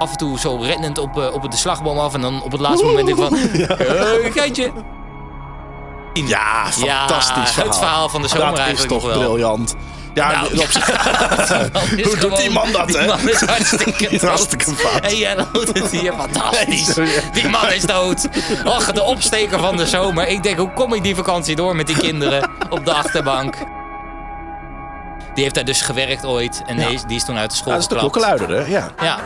af en toe zo rennend op, eh, op de slagboom af. En dan op het laatste moment denk ik van... "Eh, Geintje. Ja, fantastisch ja, verhaal. Het verhaal van de zomer Dat is eigenlijk toch nog wel. briljant. Ja, Nou, zich- Hoe doet die man dat, die hè? man is hartstikke dood. Hartstikke fout. En jij het hier fantastisch. Nee. Die man is dood. Och, de opsteker van de zomer. Ik denk, hoe kom ik die vakantie door met die kinderen op de achterbank? Die heeft daar dus gewerkt ooit. En Ja. die, is, die is toen uit de school Ja, dat is de klokkenluider, hè? Ja. Ja.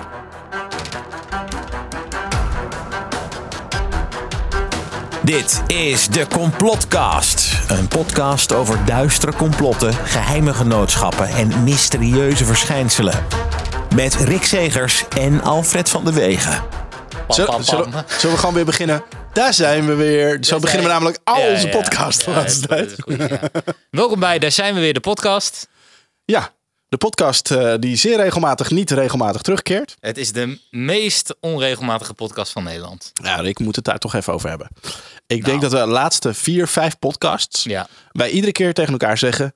Dit is de Complotcast. Een podcast over duistere complotten, geheime genootschappen en mysterieuze verschijnselen. Met Rick Segers en Alfred van de Wegen. Zullen, zullen, we gewoon weer beginnen? Daar zijn we weer. Zo beginnen we namelijk al Ja, onze ja, podcasts de ja, laatste dat tijd. is goed, ja. Welkom bij Daar zijn we weer, de podcast. Ja, de podcast eh, die zeer regelmatig niet regelmatig terugkeert. Het is de meest onregelmatige podcast van Nederland. Ja, ik moet het daar toch even over hebben. Ik Nou. denk dat we de laatste vier, vijf podcasts... Ja. wij iedere keer tegen elkaar zeggen...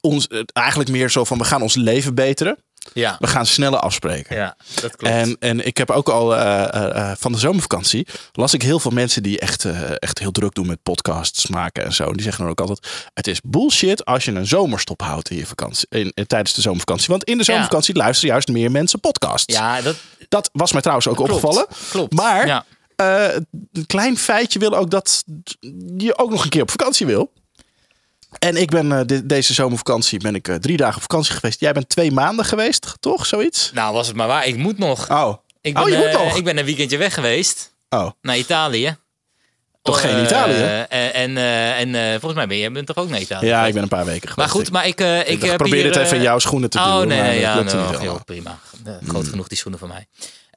Ons, eh, eigenlijk meer zo van, we gaan ons leven beteren. Ja, We gaan sneller afspreken. ja dat klopt. En, en ik heb ook al eh, eh, eh, van de zomervakantie las ik heel veel mensen die echt, echt heel druk doen met podcasts maken en zo. En die zeggen dan ook altijd: het is bullshit als je een zomerstop houdt in je vakantie, in, in- tijdens de zomervakantie. Want in de zomervakantie luisteren juist meer mensen podcasts. ja, dat Dat was mij trouwens ook klopt. opgevallen. Klopt. Maar Ja. een klein feitje wil ook dat je ook nog een keer op vakantie wil. En ik ben eh, de- deze zomervakantie ben ik eh, drie dagen op vakantie geweest. Jij bent twee maanden geweest, toch? Zoiets? Nou, was het maar waar. Ik moet nog. Oh, Ik ben, oh je moet eh, nog. Ik ben een weekendje weg geweest Oh, naar Italië. Toch geen Italië? En, en, en volgens mij ben je bent toch ook naar Italië? ja, ik ben een paar weken geweest. Maar goed, maar ik, ik, probeer het even in jouw schoenen te Oh, doen. maar nee, dat ja, nou, prima. Eh, groot genoeg die schoenen van mij.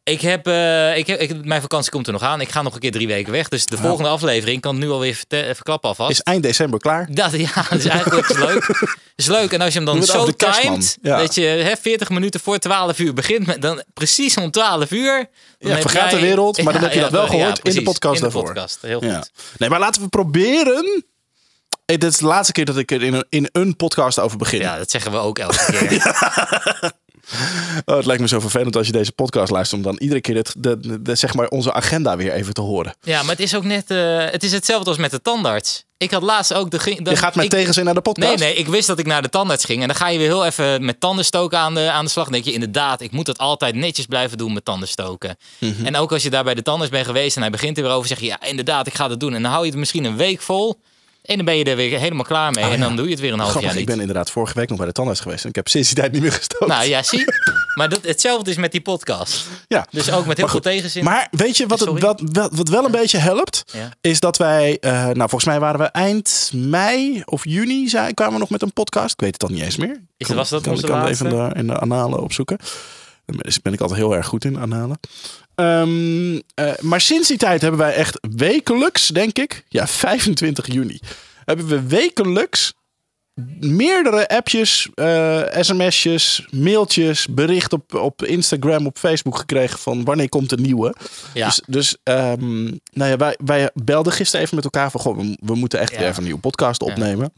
Ik heb, eh, ik heb ik, mijn vakantie komt er nog aan. Ik ga nog een keer drie weken weg. Dus de volgende aflevering kan nu alweer verte- verklappen alvast. Is eind december klaar? Dat, ja, dat is eigenlijk leuk. is leuk. En als je hem dan zo timed, Ja. dat je hè, 40 minuten voor 12 uur begint, met, dan precies om 12 uur. Dan Ja, heb vergaat jij- de wereld, maar dan heb je dat wel gehoord in de podcast in de daarvoor. podcast. Heel Ja. goed. Nee, maar laten we proberen. Eh, Dit is de laatste keer dat ik er in een, in een podcast over begin. Ja, dat zeggen we ook elke keer. Oh, het lijkt me zo vervelend als je deze podcast luistert. Om dan iedere keer dit, de, de- de- zeg maar onze agenda weer even te horen. Ja, maar het is ook net, eh, het is hetzelfde als met de tandarts. Ik had laatst ook de. ging- Je gaat met ik- tegenzin naar de podcast. Nee, nee, ik wist dat ik naar de tandarts ging. En dan ga je weer heel even met tandenstoken aan de, aan de slag. Dan denk je inderdaad, ik moet het altijd netjes blijven doen met tandenstoken. Mhm. En ook als je daar bij de tandarts bent geweest en hij begint er weer over, zeg je ja, inderdaad, ik ga het doen. En dan hou je het misschien een week vol. En dan ben je er weer helemaal klaar mee. Oh, en dan ja. doe je het weer een half Grappig, jaar ik niet. ben inderdaad vorige week nog bij de tandarts geweest. En ik heb sinds die tijd niet meer gestoken. Nou ja, zie. Maar dat, hetzelfde is met die podcast. ja. Dus ook met heel veel tegenzin. Maar weet je wat, het, wat, wat, wat wel een beetje helpt? Ja. Is dat wij, eh, nou volgens mij waren we eind mei of juni, zei, kwamen we nog met een podcast. Ik weet het al niet eens meer. Is- was dat onze ik kan het even in de, in de analen opzoeken. Daar ben ik altijd heel erg goed in, analen. Ehm, eh, maar sinds die tijd hebben wij echt wekelijks, denk ik, ja 25 juni, hebben we wekelijks meerdere appjes, eh, sms'jes, mailtjes, bericht op, op Instagram, op Facebook gekregen van wanneer komt de nieuwe. ja. Dus, dus ehm, nou ja, wij, wij belden gisteren even met elkaar van, goh, we, we moeten echt Ja. weer even een nieuwe podcast opnemen.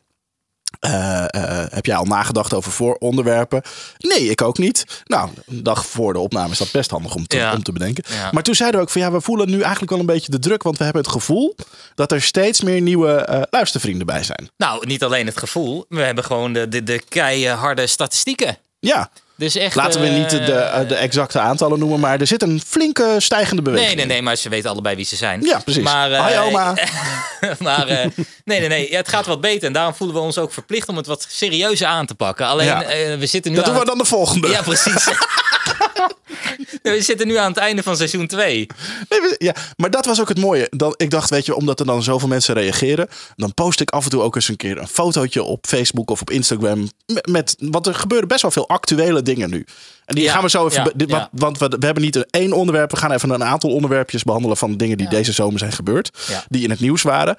Eh, eh, heb jij al nagedacht over vooronderwerpen? Nee, ik ook niet. Nou, een dag voor de opname is dat best handig om te, Ja. om te bedenken. Ja. Maar toen zeiden we ook van ja, we voelen nu eigenlijk wel een beetje de druk. Want we hebben het gevoel dat er steeds meer nieuwe eh, luistervrienden bij zijn. Nou, niet alleen het gevoel. We hebben gewoon de, de, de keiharde statistieken. Ja, Dus echt, laten we eh, niet de, de, de exacte aantallen noemen. Maar er zit een flinke stijgende beweging. Nee, nee, nee, maar ze weten allebei wie ze zijn. Ja, precies. Maar, eh, Hoi oma. maar eh, nee, nee, nee. Ja, het gaat wat beter. En daarom voelen we ons ook verplicht om het wat serieuzer aan te pakken. Alleen, Ja. eh, we zitten nu Dat aan doen we dan de volgende. Ja, precies. we zitten nu aan het einde van seizoen 2. Nee, ja, maar dat was ook het mooie. Dan, ik dacht, weet je, omdat er dan zoveel mensen reageren, dan post ik af en toe ook eens een keer een fotootje op Facebook of op Instagram. Met, met want er gebeuren best wel veel actuele dingen nu. En die Ja, gaan we zo even. ja. Want, we, we hebben niet een één onderwerp. We gaan even een aantal onderwerpjes behandelen van dingen die deze zomer zijn gebeurd. Die in het nieuws waren.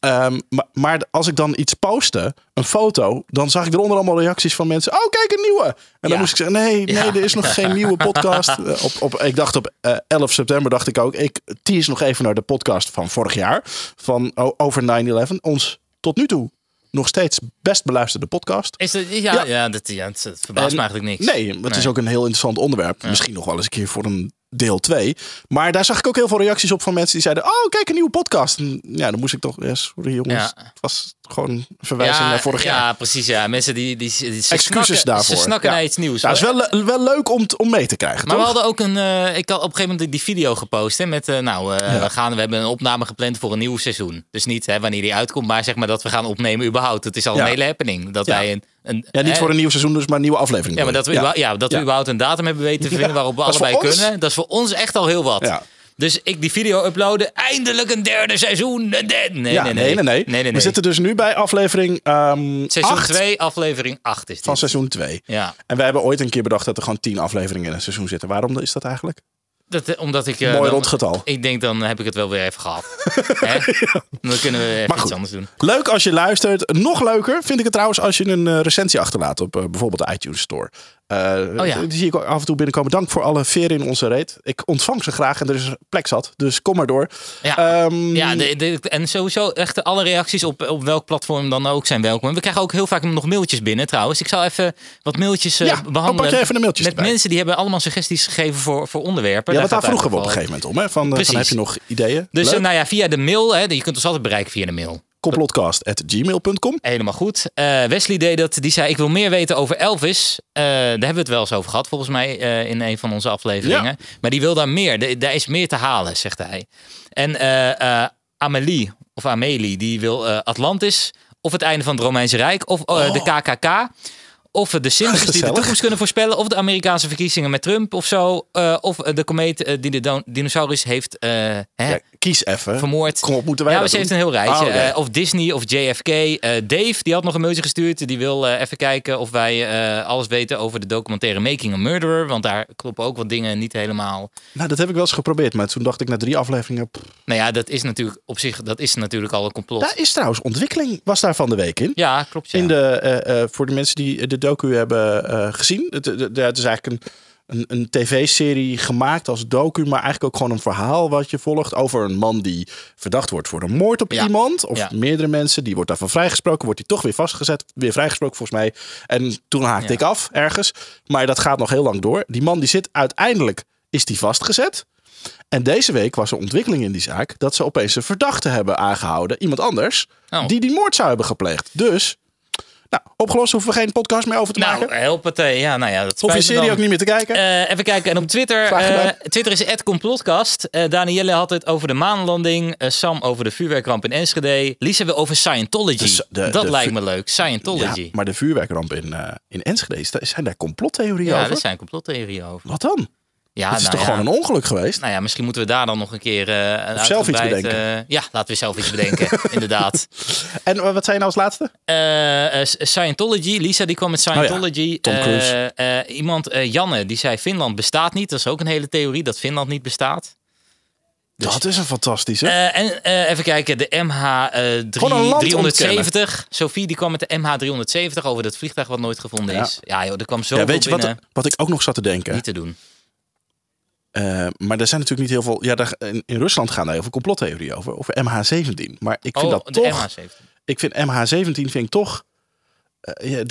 Ehm, maar, maar als ik dan iets postte, een foto, dan zag ik eronder allemaal reacties van mensen. Oh, kijk, een nieuwe. En dan Ja. moest ik zeggen: nee, nee, Ja. er is nog geen nieuwe podcast. Eh, op, op, ik dacht op eh, 11 september, dacht ik ook, ik tease nog even naar de podcast van vorig jaar. Van o- over 9-11. Ons tot nu toe nog steeds best beluisterde podcast. Is het, ja, Ja. ja. dat, ja het, het verbaast En- me eigenlijk niks. Nee, het is ook een heel interessant onderwerp. Misschien nog wel eens een keer voor een deel 2. Maar daar zag ik ook heel veel reacties op van mensen die zeiden... Oh, kijk, een nieuwe podcast. Ja, dan moest ik toch... Ja, sorry jongens, Ja. het was gewoon een verwijzing naar vorig ja, jaar. precies. Ja. Mensen die, die, Excuses snakken, daarvoor. Ze snakken Ja. naar iets nieuws. Ja, het is wel, wel leuk om, om mee te krijgen, Maar we hadden ook een. eh, ik had op een gegeven moment die video gepost. Hè, met, eh, nou, eh, Ja. we, gaan, we hebben een opname gepland voor een nieuw seizoen. Dus niet hè, wanneer die uitkomt, maar zeg maar dat we gaan opnemen überhaupt. Het is al Ja. een hele happening. Dat Ja. wij een. Een Ja, niet voor een nieuw seizoen, dus maar een nieuwe aflevering. Ja, maar dat we, ja, dat we Ja. überhaupt een datum hebben weten te vinden waarop we allebei kunnen. Dat is voor ons echt al heel wat. Dus ik die video uploaden. Eindelijk een derde seizoen. Nee, nee, Ja, nee. nee, nee, nee. nee, nee, We zitten dus nu bij aflevering ehm Seizoen acht 2, aflevering 8 is dit. van seizoen 2. Ja, En wij hebben ooit een keer bedacht dat er gewoon 10 afleveringen in een seizoen zitten. Waarom is dat eigenlijk? Dat, eh, omdat ik... eh, Mooi dan- rond getal. Ik denk, dan heb ik het wel weer even gehad. Hè? Dan kunnen we even Maar iets anders doen. Leuk als je luistert. Nog leuker vind ik het trouwens als je een eh, recensie achterlaat op bijvoorbeeld de iTunes Store. Oh ja. Die zie ik af en toe binnenkomen. Dank voor alle veren in onze reet. Ik ontvang ze graag en er is plek zat. Dus kom maar door. Ja, Ehm, ja de, de- en sowieso echt alle reacties op, op welk platform dan ook zijn welkom. We krijgen ook heel vaak nog mailtjes binnen trouwens. Ik zal even wat mailtjes eh, Ja, oh, behandelen. pak je even de mailtjes Met erbij. mensen die hebben allemaal suggesties gegeven voor, voor onderwerpen. ja, daar het vroegen we op een gegeven moment om. Hè? Van, eh, van, heb je nog ideeën? Dus nou ja, via de mail. Hè, je kunt ons altijd bereiken via de mail. Complotcast.gmail.com. Helemaal goed. Eh, Wesley deed dat. Die zei: Ik wil meer weten over Elvis. Eh, daar hebben we het wel eens over gehad, volgens mij, eh, in een van onze afleveringen. Maar die wil daar meer. De- Daar is meer te halen, zegt hij. En Amelie, of Amelie, die wil Atlantis. Of het einde van het Romeinse Rijk. Of de KKK. Of de Simpsons die de toekomst kunnen voorspellen. Of de Amerikaanse verkiezingen met Trump of zo. Of de komeet die de dinosaurus heeft hè, Ja, kies even. vermoord. Kom op, moeten wij ja, ze heeft een heel rijtje. Ah, oké. Eh, of Disney of JFK. Eh, Dave, die had nog een mailtje gestuurd. Die wil eh, even kijken of wij alles weten over de documentaire Making a Murderer. Want daar kloppen ook wat dingen niet helemaal. Nou, dat heb ik wel eens geprobeerd. Maar toen dacht ik na drie afleveringen... pff, Nou ja, dat is natuurlijk op zich dat is natuurlijk al een complot. Daar is trouwens ontwikkeling, was daar van de week in. Ja, klopt. Ja. In de, voor de mensen die de docu hebben gezien. Het, het, het is eigenlijk een, een, een tv-serie gemaakt als docu. Maar eigenlijk ook gewoon een verhaal wat je volgt. Over een man die verdacht wordt voor een moord op Ja. iemand. Of Ja. meerdere mensen. Die wordt daarvan vrijgesproken. Wordt hij toch weer vastgezet. Weer vrijgesproken volgens mij. En toen haakte Ja. ik af ergens. Maar dat gaat nog heel lang door. Die man die zit uiteindelijk... Is die vastgezet? En deze week was er ontwikkeling in die zaak dat ze opeens een verdachte hebben aangehouden, iemand anders, Oh. die die moord zou hebben gepleegd. Dus, nou, opgelost hoeven we geen podcast meer over te nou, maken. help het. ja, nou ja, dat Hoef je serie ook niet meer te kijken. Eh, even kijken. En op Twitter. Eh, Twitter is @complotcast. Eh Danielle had het over de maanlanding. Sam over de vuurwerkramp in Enschede. Lisa wil over Scientology. De- dat de lijkt me leuk. Scientology. ja, maar de vuurwerkramp in, in Enschede, zijn daar complottheorieën Ja, over? er zijn complottheorieën over. Wat dan? Ja, Het is nou toch ja. gewoon een ongeluk geweest? Nou ja, misschien moeten we daar dan nog een keer een Of zelf iets bedenken. eh, ja, laten we zelf iets bedenken. inderdaad. En eh, wat zei je nou als laatste? Scientology. Lisa die kwam met Scientology. Oh eh, iemand, Janne, die zei Finland bestaat niet. Dat is ook een hele theorie, dat Finland niet bestaat. Dus- dat is een fantastische. En even kijken, de Gewoon een land MH370. Sophie die kwam met de MH370 over dat vliegtuig wat nooit gevonden Ja. is. Ja joh, er kwam zo ja, weet je wat, wat ik ook nog zat te denken? Niet te doen. Eh, maar er zijn natuurlijk niet heel veel. Ja, daar, in, in Rusland gaan daar heel veel complottheorieën over. Over MH17. Maar ik vind Oh, dat de toch. MH17. Ik vind MH17 vind ik toch. eh, ja,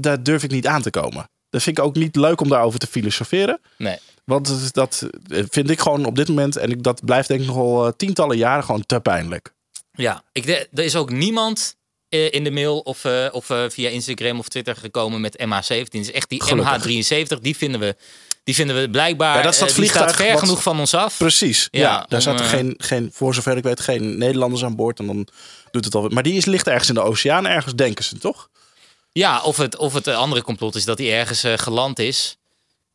daar, durf ik niet aan te komen. Dat vind ik ook niet leuk om daarover te filosoferen. Nee. Want dat, eh, vind ik gewoon op dit moment. En ik, dat blijft denk ik nog wel eh, tientallen jaren gewoon te pijnlijk. Ja, ik, er is ook niemand in de mail of, of via Instagram of Twitter gekomen met MH17. Het is echt die Gelukkig. MH73, die vinden we, die vinden we blijkbaar. Ja, dat is dat eh, die vliegtuig staat ver wat- genoeg van ons af. Precies. Ja, Ja, daar zaten eh, geen, geen, voor zover ik weet, geen Nederlanders aan boord. En dan doet het alweer. Maar die is, ligt ergens in de oceaan, ergens denken ze toch? Ja, of het, of het eh, andere complot is dat hij ergens geland is.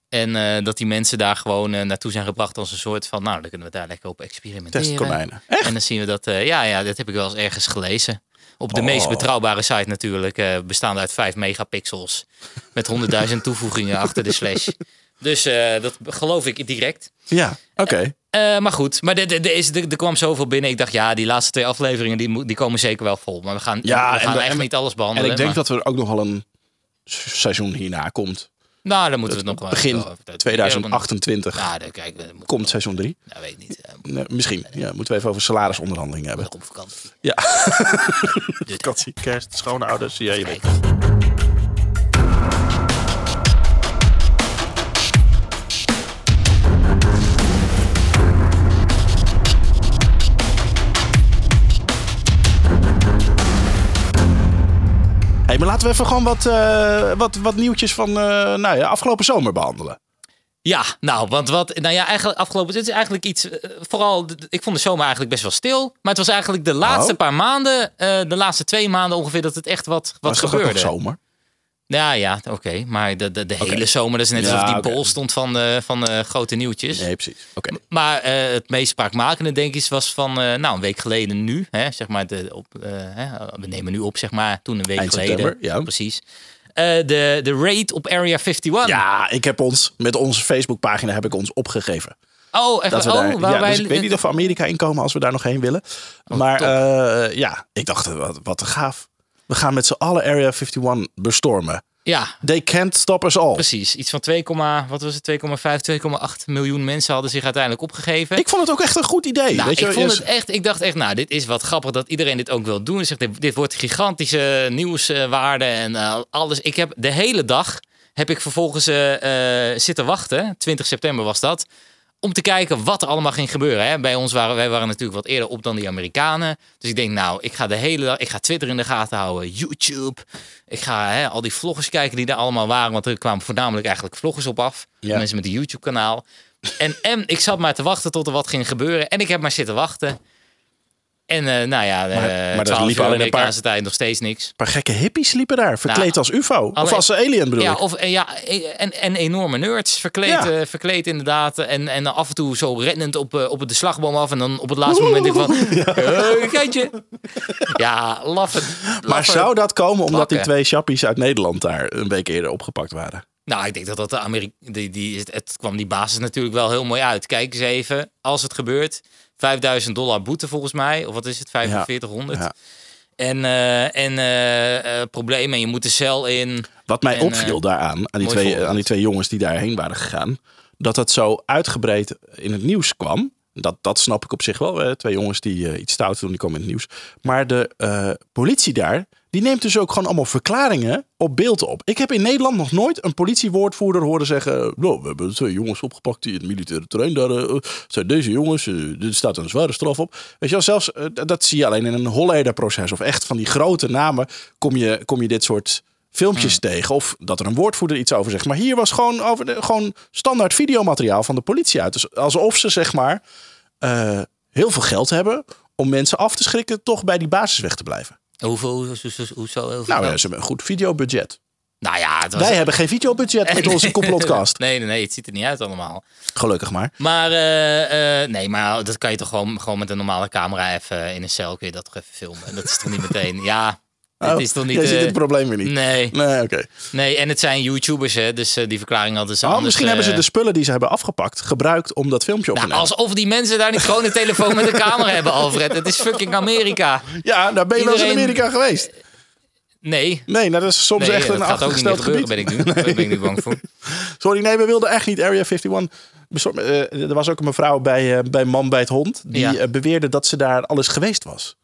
En dat die mensen daar gewoon naartoe zijn gebracht als een soort van... Nou, dan kunnen we daar lekker op experimenteren. Testkonijnen. En dan zien we dat... ja, ja, dat heb ik wel eens ergens gelezen. Op de Oh. meest betrouwbare site natuurlijk. bestaande uit 5 megapixels. Met 100.000 toevoegingen achter de slash. Dus eh, dat geloof ik direct. Ja, oké. Eh, maar goed, maar er- er- er is- er er kwam zoveel binnen. Ik dacht, ja, die laatste twee afleveringen die, die komen zeker wel vol. Maar we gaan, Ja, we en gaan we- echt en we- niet alles En behandelen. ik denk maar- dat er ook nog wel een seizoen hierna komt. Nou, dan moeten we het nog wel Begin even over- dat- 2028 Ja, dan kijk, we moeten- komt seizoen 3. Nou, weet ik niet. eh, Nee, misschien. Ja, moeten we even over salarisonderhandelingen hebben. op vakantie. Ja. Dus- Vakantie, kerst, schoonouders. Ja, je weet. Kijk. Hey, maar laten we even gewoon wat, eh, wat, wat nieuwtjes van eh, nou ja, afgelopen zomer behandelen. Ja, nou, want wat, nou ja, eigenlijk afgelopen, dit is eigenlijk iets, eh, vooral, ik vond de zomer eigenlijk best wel stil, maar het was eigenlijk de laatste Oh. paar maanden, de laatste twee maanden ongeveer, dat het echt wat, wat Was toch gebeurde. nog zomer? Ja, ja, oké, maar de, de, de hele zomer, dat is net alsof die bol stond van, de van de grote nieuwtjes. Nee, precies. Oké. Maar eh, het meest spraakmakende, denk ik, was van eh, nou, een week geleden nu. Hè, zeg maar de, op, eh, hè, we nemen nu op, zeg maar, toen een week Eind geleden. ja. Precies. Eh, de, de raid op Area 51. Ja, ik heb ons, met onze Facebookpagina heb ik ons opgegeven. Oh, echt? Dat we oh, daar, waar ja, wij, dus ik weet niet of we Amerika inkomen als we daar nog heen willen. maar top. eh, ja, ik dacht, wat, wat gaaf. We gaan met z'n allen Area 51 bestormen. Ja, They can't stop us all. precies. Iets van 2, wat was het? 2,5, 2,8 miljoen mensen hadden zich uiteindelijk opgegeven. Ik vond het ook echt een goed idee. Nou, weet je, ik vond het echt. Ik dacht echt, nou, dit is wat grappig dat iedereen dit ook wil doen. Zegt, dit, dit wordt gigantische nieuwswaarde en eh, alles. Ik heb de hele dag heb ik vervolgens eh, eh, zitten wachten. 20 september was dat. Om te kijken wat er allemaal ging gebeuren. Hè. Bij ons waren wij waren natuurlijk wat eerder op dan die Amerikanen. Dus ik denk, nou, ik ga de hele dag, ik ga Twitter in de gaten houden, YouTube. Ik ga hè, al die vloggers kijken die daar allemaal waren. Want er kwamen voornamelijk eigenlijk vloggers op af. Ja. Mensen met een YouTube kanaal. En, en ik zat maar te wachten tot er wat ging gebeuren. En ik heb maar zitten wachten. En eh, nou ja, maar eh er 12 liepen uur alleen een paar- tijd nog steeds niks. Een paar gekke hippies liepen daar, verkleed Nou, als UFO. of als alien bedoel Ja, ik. of, en, ja, en, en enorme nerds. Verkleed, Ja. eh, verkleed inderdaad. En, en af en toe zo rennend op, eh, op de slagboom af. En dan op het laatste moment denk ik van... "Eh, kijk je. Ja, laffen. maar zou dat komen omdat die twee chappies uit Nederland daar een week eerder opgepakt waren? Nou, ik denk dat dat de Amerika... Die, die, het, het kwam die basis natuurlijk wel heel mooi uit. Kijk eens even, als het gebeurt... 5000 dollar boete volgens mij. Of wat is het? 4500. Ja. En, eh en eh, eh, probleem. En je moet de cel in. Wat mij En, opviel daaraan, aan die, twee, voorbeeld. aan die twee jongens die daarheen waren gegaan, dat het zo uitgebreid in het nieuws kwam. Dat, dat snap ik op zich wel. Hè? Twee jongens die iets stout doen, die komen in het nieuws. Maar de politie daar, die neemt dus ook gewoon allemaal verklaringen op beeld op. Ik heb in Nederland nog nooit een politiewoordvoerder horen zeggen... Nou, we hebben twee jongens opgepakt die in het militaire terrein. Daar eh, zijn deze jongens, eh, er staat een zware straf op. Weet je wel, zelfs eh, dat zie je alleen in een Holleder-proces. Of echt van die grote namen kom je, kom je dit soort filmpjes tegen. Of dat er een woordvoerder iets over zegt. Maar hier was gewoon, over de, gewoon standaard videomateriaal van de politie uit. Dus alsof ze zeg maar eh, heel veel geld hebben om mensen af te schrikken toch bij die basis weg te blijven. Hoeveel? Hoe, hoe, hoe, hoezo? Nou ja, ze hebben een goed videobudget. nou ja, het was Wij hebben geen videobudget met onze complotcast. Nee, nee, nee, het ziet er niet uit allemaal. Gelukkig maar. Maar eh, eh, nee, maar dat kan je toch gewoon, gewoon met een normale camera even in een cel kun je dat toch even filmen. Dat is toch niet meteen. Ja, het Oh, is toch niet. Jij ziet eh, het probleem weer niet. Nee, Nee, oké. nee, en het zijn YouTubers, hè, dus eh, die verklaring hadden ze Oh, anders. misschien hebben ze eh, de spullen die ze hebben afgepakt gebruikt om dat filmpje op te Nou, nemen. alsof die mensen daar niet gewoon een telefoon met een camera hebben, Alfred. Het is fucking Amerika. Ja, daar ben je wel eens in Amerika geweest. Nee. Nee, nou, dat is soms Nee, echt een meer achtergesteld gebeuren, gebied. ben ik nu. Daar ben ik nu bang voor. Sorry, nee, we wilden echt niet Area 51 bestormen. Eh, er was ook een mevrouw bij, bij Man bij het Hond. Die Ja. beweerde dat ze daar alles geweest was.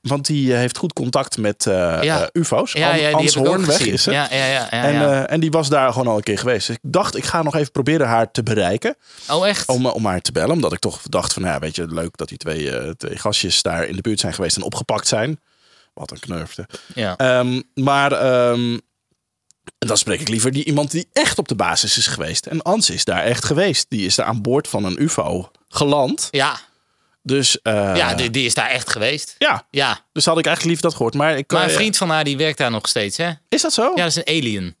Want die eh, heeft goed contact met eh, Ja. eh, UFO's. Ja, ja, die Ans heb ik ook Hoornweg is ze. Ja, ja, ja. ja, En, en die was daar gewoon al een keer geweest. Dus ik dacht, ik ga nog even proberen haar te bereiken. oh, echt? Om, om haar te bellen. Omdat ik toch dacht van, ja, weet je, leuk dat die twee, eh, twee gastjes daar in de buurt zijn geweest en opgepakt zijn. Wat een knurfte. ja. Ehm, maar ehm, dan spreek ik liever die iemand die echt op de basis is geweest. En Ans is daar echt geweest. Die is daar aan boord van een UFO geland. ja, Dus eh, ja die, die is daar echt geweest. ja, Ja. dus had ik eigenlijk liever dat gehoord. Maar, ik, Maar een eh, vriend van haar die werkt daar nog steeds, hè? Ja, Is dat zo? dat is een alien.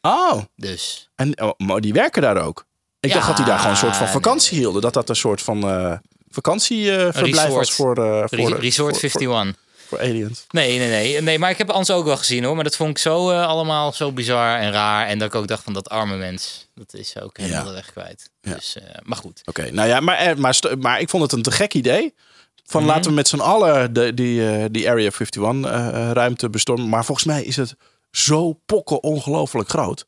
Oh, Dus. en, oh, maar die werken daar ook. Ik Ja, dacht dat die daar gewoon een soort van nee. vakantie hielden. Dat dat een soort van eh vakantieverblijf was voor, voor, Re- Resort voor, voor, 51. voor aliens. Nee, nee, nee. Nee, maar ik heb Ans ook wel gezien hoor. Maar dat vond ik zo eh, allemaal zo bizar en raar. En dat ik ook dacht van dat arme mens. Dat is ook helemaal Ja. de weg kwijt. Ja. Dus, eh, maar goed. Oké, nou ja, maar, eh, maar, maar ik vond het een te gek idee. Van Mhm. laten we met z'n allen de, die, die Area 51 eh, eh, ruimte bestormen. Maar volgens mij is het zo pokken ongelooflijk groot.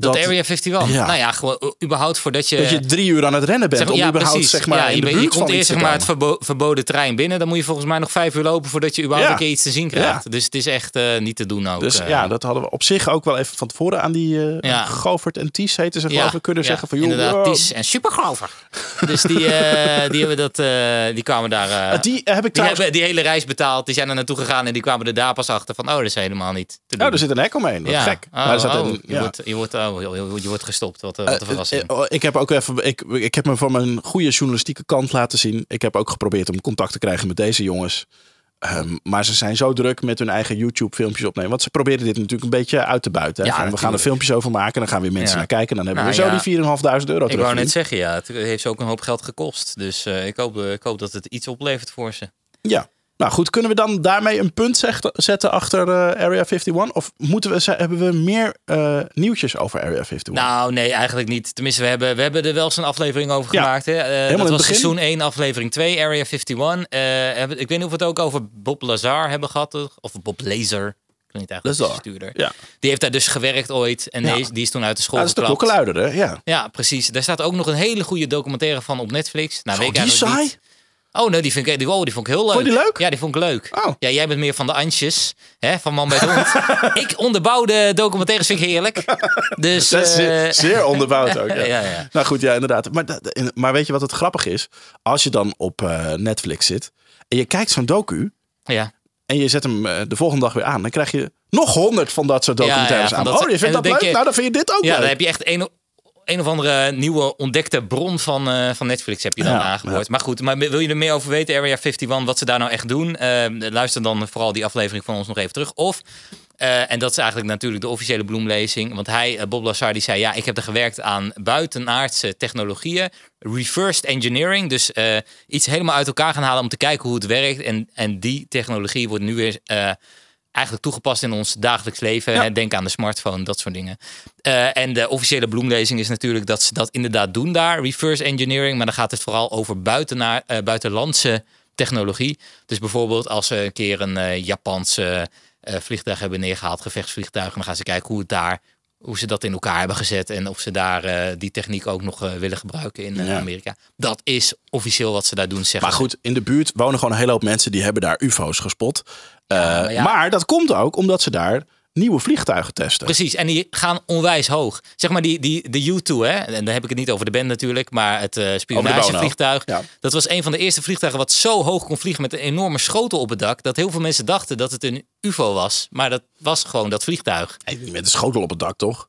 Dat, dat, Area 51. Ja. Nou ja, gewoon uh, überhaupt voordat je... dat je drie uur aan het rennen bent Zeg- om ja, überhaupt precies. zeg maar ja, in je, de bent- buurt je komt van eerst zeg maar het verbo- verboden trein binnen. Dan moet je volgens mij nog vijf uur lopen voordat je überhaupt een keer iets te zien krijgt. Dus het is echt eh, niet te doen ook. Dus eh. ja, dat hadden we op zich ook wel even van tevoren aan die eh Ja. Govert en Ties heten ze geloof ik kunnen zeggen van joh, inderdaad, wow. Ties en Supergrover. dus die, eh, die hebben dat, eh, die kwamen daar. eh, Eh, die heb ik die trouwens... hebben die hele reis betaald. Die zijn er naartoe gegaan en die kwamen er daar pas achter van, oh, dat is helemaal niet te doen. Oh, er zit een hek omheen. Ja. gek. Oh, oh, je, wordt, je, wordt, oh, je, gestopt. Wat, eh, wat een verrassing. Eh, eh, ik heb ook even, ik, ik heb me van mijn goede journalistieke kant laten zien. Ik heb ook geprobeerd om contact te krijgen met deze jongens. Ehm, maar ze zijn zo druk met hun eigen YouTube-filmpjes opnemen. Want ze proberen dit natuurlijk een beetje uit te buiten. Ja, Van, we gaan er filmpjes over maken. Dan gaan weer mensen Ja. naar kijken. En dan hebben we Nou, zo ja. die 4.500 euro ik terug. wou net zeggen, ja, het heeft ze ook een hoop geld gekost. Dus ik, hoop, ik hoop dat het iets oplevert voor ze. Ja. Nou goed, kunnen we dan daarmee een punt zegt- zetten achter eh, Area 51? Of moeten we, hebben we meer eh, nieuwtjes over Area 51? Nou, nee, eigenlijk niet. Tenminste, we hebben, we hebben er wel eens een aflevering over Ja. gemaakt. Hè? Eh, in dat was begin. seizoen 1, aflevering 2, Area 51. Eh, hebben- ik weet niet of we het ook over Bob Lazar hebben gehad. Of Bob Laser. Ik weet niet eigenlijk Lazar. de stuurder. Ja. Die heeft daar dus gewerkt ooit. En Ja. die, is, toen uit de school Ah, dat is de klokkenluider, hè? Ja. Ja, precies. Daar staat ook nog een hele goede documentaire van op Netflix. Nou, weet ik die saai? niet. Oh, nee, die, vind ik, die, oh, die vond ik heel leuk. Vond je die leuk? Ja, die vond ik leuk. Oh. Ja, jij bent meer van de Antjes, hè, van Man bij het Hond. ik onderbouwde documentaires vind ik heerlijk. Dus, Dat is zeer, eh, zeer onderbouwd ook. Ja. Ja, ja. Nou goed, ja, inderdaad. Maar, maar weet je wat het grappig is? Als je dan op eh, Netflix zit en je kijkt zo'n docu ja. en je zet hem eh, de volgende dag weer aan, dan krijg je nog honderd van dat soort Ja, ja, documentaires aan. dat- oh, je vindt dat leuk? je- nou, dan vind je dit ook Ja, dan heb je echt een, een of andere nieuwe ontdekte bron van, eh, van Netflix heb je dan Ja, aangehoord. Maar goed, maar wil je er meer over weten, Area 51, wat ze daar nou echt doen? Eh, luister dan vooral die aflevering van ons nog even terug. Of, eh, en dat is eigenlijk natuurlijk de officiële bloemlezing. Want hij, Bob Lazar, die zei, ja, ik heb er gewerkt aan buitenaardse technologieën. Reversed engineering, dus iets helemaal uit elkaar gaan halen om te kijken hoe het werkt. En, en die technologie wordt nu weer... eigenlijk toegepast in ons dagelijks leven. Ja. Hè, Denk aan de smartphone, dat soort dingen. Eh, en de officiële bloemlezing is natuurlijk dat ze dat inderdaad doen daar, reverse engineering. Maar dan gaat het vooral over buitenaar, eh, buitenlandse technologie. Dus bijvoorbeeld als ze een keer een eh, Japanse vliegtuig hebben neergehaald, gevechtsvliegtuig, dan gaan ze kijken hoe het daar, hoe ze dat in elkaar hebben gezet en of ze daar die techniek ook nog willen gebruiken in Ja. Amerika. Dat is officieel wat ze daar doen. Zeggen Maar goed, in de buurt wonen gewoon een hele hoop mensen die hebben daar UFO's gespot. Eh, maar ja. Maar dat komt ook omdat ze daar nieuwe vliegtuigen testen. Precies, en die gaan onwijs hoog. Zeg maar die, die, de U2, hè? en dan heb ik het niet over de band natuurlijk, maar het Bono. spionagevliegtuig. Ja. Dat was een van de eerste vliegtuigen wat zo hoog kon vliegen met een enorme schotel op het dak, dat heel veel mensen dachten dat het een UFO was. Maar dat was gewoon dat vliegtuig. Hey, met een schotel op het dak, toch?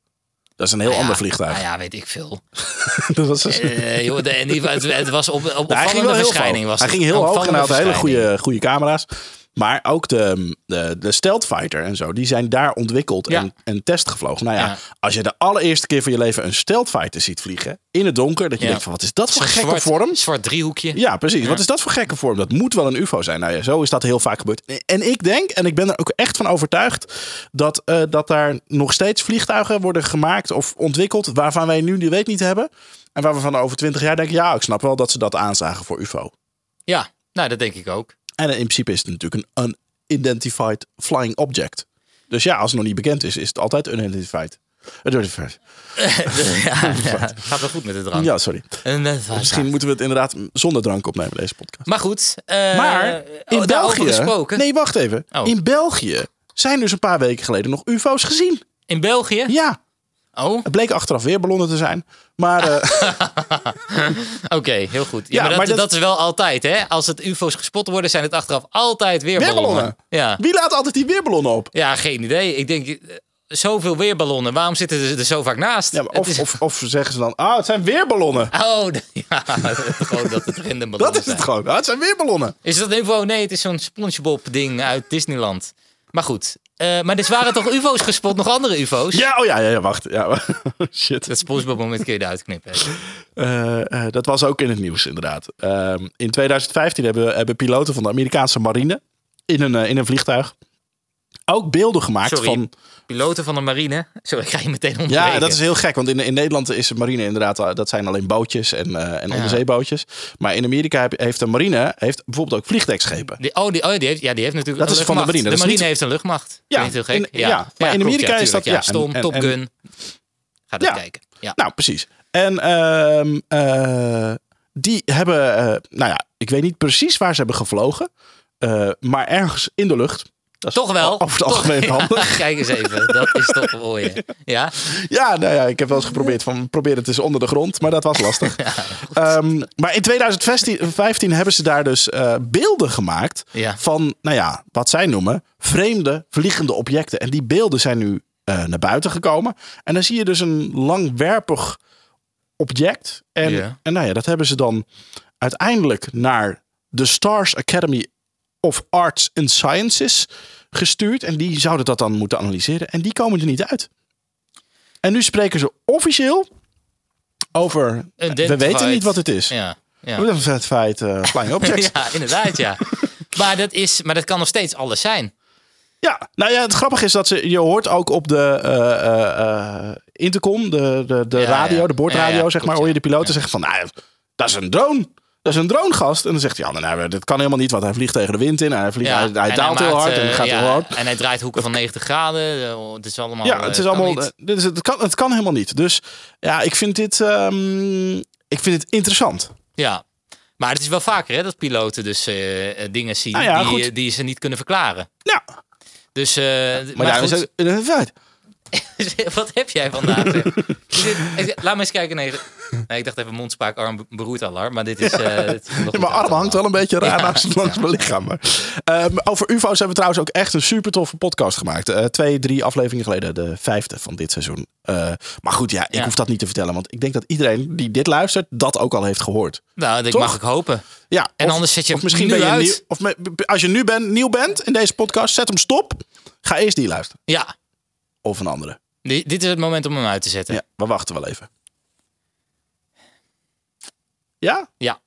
Dat is een heel Nou ja, ander vliegtuig. Nou ja, weet ik veel. dat was dus- Eh, joh, de, het, het was op, op Nou, opvallende verschijning. Was hij ging heel hoog en had hele goede, goede camera's. Maar ook de, de, de stealth fighter en zo, die zijn daar ontwikkeld Ja. en, en testgevlogen. Nou ja, Ja. als je de allereerste keer van je leven een stealth fighter ziet vliegen, in het donker, dat je denkt van wat is dat voor gekke zwart, vorm? Zwart driehoekje. Ja, precies. Wat is dat voor gekke vorm? Dat moet wel een UFO zijn. Nou ja, zo is dat heel vaak gebeurd. En ik denk, en ik ben er ook echt van overtuigd, dat, eh, dat daar nog steeds vliegtuigen worden gemaakt of ontwikkeld waarvan wij nu die weet niet hebben. En waar we van over twintig jaar denken, ja, ik snap wel dat ze dat aanzagen voor UFO. Ja, nou dat denk ik ook. En in principe is het natuurlijk een unidentified flying object. Dus ja, als het nog niet bekend is, is het altijd unidentified. Unidentified. ja, ja, gaat wel goed met de drank. Ja, sorry. En, eh, Misschien moeten we het inderdaad zonder drank opnemen, deze podcast. Maar goed, eh, Maar in oh, België. gesproken. Nee, wacht even. Oh. In België zijn dus een paar weken geleden nog UFO's gezien. In België? Ja, Oh, het bleek achteraf weer ballonnen te zijn. Maar eh, oké, heel goed. Ja, Ja, maar, dat, maar dat- dat is wel altijd, hè? Als het UFO's gespot worden, zijn het achteraf altijd weer, Weerballonnen. ballonnen. Ja. wie laat altijd die weerballonnen op? ja, geen idee. Ik denk, eh, zoveel weerballonnen. Waarom zitten ze er zo vaak naast? Ja, of, is- of, of zeggen ze dan, ah, het zijn weerballonnen. Oh, ja, gewoon dat het random ballonnen Dat is zijn. het gewoon. Ah, het zijn weerballonnen. Is dat info? Nee, het is zo'n SpongeBob-ding uit Disneyland. Maar goed. Eh, maar dus waren toch UFO's gespot? Nog andere UFO's? Ja, oh ja, ja, ja wacht. Ja, shit. Dat SpongeBob-moment kun je eruit knippen. Eh, eh, dat was ook in het nieuws, inderdaad. Ehm, in 2015 hebben, hebben piloten van de Amerikaanse marine in een, in een vliegtuig ook beelden gemaakt Sorry. van... Piloten van de marine. Sorry, ik ga je meteen onderbreken. Ja, dat is heel gek, want in, in Nederland is de marine inderdaad, eh, dat zijn alleen bootjes en, eh, en onderzeebootjes. Maar in Amerika heb- heeft de marine heeft bijvoorbeeld ook vliegdekschepen. Die, oh, die, oh die, heeft, ja, die heeft natuurlijk Dat is van de marine, De marine niet- heeft een luchtmacht. Ja, heel gek. in- ja, maar in klopt, Amerika is dat- ja, Stom, Top Gun. Ga dat Ja. kijken. Ja. Nou, precies. En ehm, eh, die hebben, nou ja, ik weet niet precies waar ze hebben gevlogen. maar ergens in de lucht. Dat Toch wel. Over het Toch- algemeen Ja, handig. Kijk eens even. Dat is toch mooi. Ja? Ja, nou ja, ik heb wel eens geprobeerd van probeer het eens onder de grond, maar dat was lastig. Ehm, maar in 2015 hebben ze daar dus eh, beelden gemaakt Ja. van, nou ja, wat zij noemen vreemde vliegende objecten. En die beelden zijn nu eh, naar buiten gekomen. En dan zie je dus een langwerpig object. En, en nou ja, dat hebben ze dan uiteindelijk naar de Stars Academy of Arts and Sciences gestuurd. En die zouden dat dan moeten analyseren. En die komen er niet uit. En nu spreken ze officieel over. We weten niet wat het is. Ja. Ja. Dat is het feit eh, flying objects. ja. ja, inderdaad, ja. Maar dat, is, maar dat kan nog steeds alles zijn. nou ja, het grappige is dat ze, je hoort ook op de eh, eh, intercom, de, de, de Ja, radio, ja. de boordradio, Ja, ja, zeg maar, hoor je ja. de piloten Ja. zeggen van, nou, dat is een drone. Dat is een dronegast. En dan zegt hij, ja, nou, dat kan helemaal niet, want hij vliegt tegen de wind in. En hij, vliegt, Ja. hij, hij En daalt heel maakt, hard en eh, gaat ja, heel hard. En hij draait hoeken van 90 graden. eh, Het is allemaal. Ja, eh, het is allemaal. Dit is, het, kan, het kan helemaal niet. Dus ja, ik vind dit, ehm, ik vind het interessant. Ja. Maar het is wel vaker hè, dat piloten dus dingen zien Nou ja, die, die ze niet kunnen verklaren. Ja, Dus, maar, goed, is het een feit. wat heb jij vandaag? Laat me eens kijken. Nee, nee, ik dacht even mondspraak, arm beroert al, maar dit is. eh, dit is Ja, mijn arm hangt wel een beetje raar Ja. langs, mijn lichaam. Maar, Ehm, over UFO's hebben we trouwens ook echt een super toffe podcast gemaakt. Eh, twee, drie afleveringen geleden, de vijfde van dit seizoen. Eh, maar goed, ja, ik hoef dat niet te vertellen. Want ik denk dat iedereen die dit luistert, dat ook al heeft gehoord. Nou, dat Toch? mag ik hopen. Ja, En of- anders zet je hem misschien nu ben je uit. nieuw. Of als je nu bent, nieuw bent in deze podcast, zet hem stop. Ga eerst die luisteren. Ja, Of een andere. di- dit is het moment om hem uit te zetten. Ja, we wachten wel even. Ja? Ja.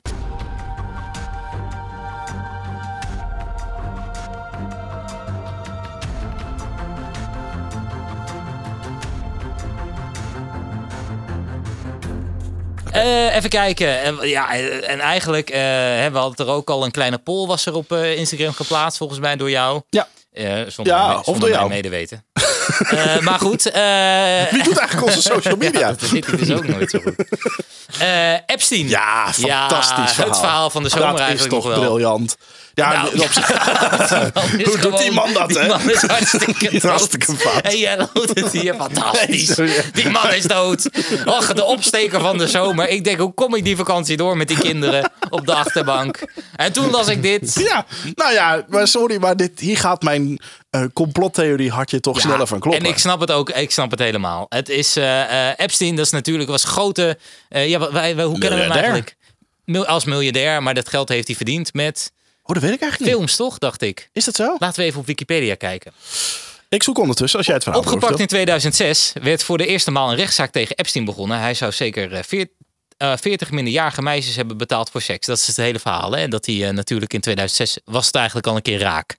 Eh, even kijken. En, ja, eh, en eigenlijk, eh, hè, we hadden er ook al een kleine poll was er op eh, Instagram geplaatst, volgens mij door jou. Ja. Eh, zonder Ja, of zonder door mijn jou. medeweten. Eh, maar goed. eh, Wie doet eigenlijk onze social media? ja, dat weet ik dus ook nooit zo goed. Epstein. Ja, fantastisch verhaal. Het verhaal van de zomer dat is toch nog wel. briljant. Ja, Nou, Is Hoe doet die man dat, die hè? man is hartstikke dood. Hartstikke fout. En jij doet het hier fantastisch. Nee, die man is dood. Och, de opsteker van de zomer. Ik denk, hoe kom ik die vakantie door met die kinderen op de achterbank? En toen las ik dit. Ja, nou ja, maar sorry, maar dit, hier gaat mijn eh, complottheorie hartje toch Ja, sneller van kloppen. En ik snap het ook, ik snap het helemaal. Het is eh, eh, Epstein, dat is natuurlijk was grote. eh, ja, wij, wij, hoe kennen we hem eigenlijk? Mil- als miljardair, maar dat geld heeft hij verdiend met Oh, dat weet ik eigenlijk niet. films, toch? Dacht ik. Is dat zo? Laten we even op Wikipedia kijken. Ik zoek ondertussen, als jij het verhaal Opgepakt in doorvertelt. 2006 werd voor de eerste maal een rechtszaak tegen Epstein begonnen. Hij zou zeker eh, veer- eh, 40 minderjarige meisjes hebben betaald voor seks. Dat is het hele verhaal. Hè? Dat hij eh, natuurlijk in 2006 was het eigenlijk al een keer raak.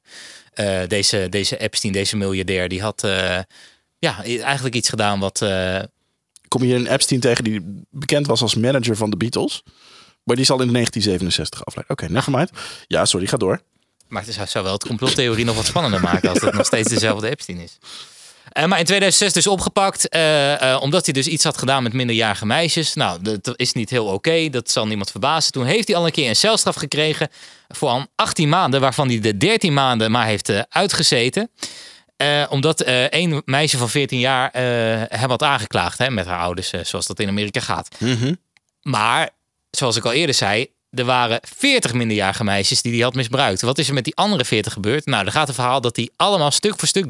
Eh, deze, deze Epstein, deze miljardair, die had eh, ja, eigenlijk iets gedaan wat. eh, Kom je hier een Epstein tegen die bekend was als manager van de Beatles. Maar die is al in 1967 afleiden. Oké, nevermind. Ja, sorry, ga door. Maar het zou, zou wel het complottheorie nog wat spannender maken als het nog steeds dezelfde Epstein is. Eh, maar in 2006 dus opgepakt, eh, eh, omdat hij dus iets had gedaan met minderjarige meisjes. Nou, dat is niet heel oké, dat zal niemand verbazen. Toen heeft hij al een keer een celstraf gekregen voor al 18 maanden, waarvan hij de 13 maanden maar heeft uitgezeten. Omdat één meisje van 14 jaar hem had aangeklaagd hè, met haar ouders, zoals dat in Amerika gaat. Maar, zoals ik al eerder zei, er waren 40 minderjarige meisjes die hij had misbruikt. Wat is er met die andere 40 gebeurd? Nou, er gaat een verhaal dat die allemaal stuk voor stuk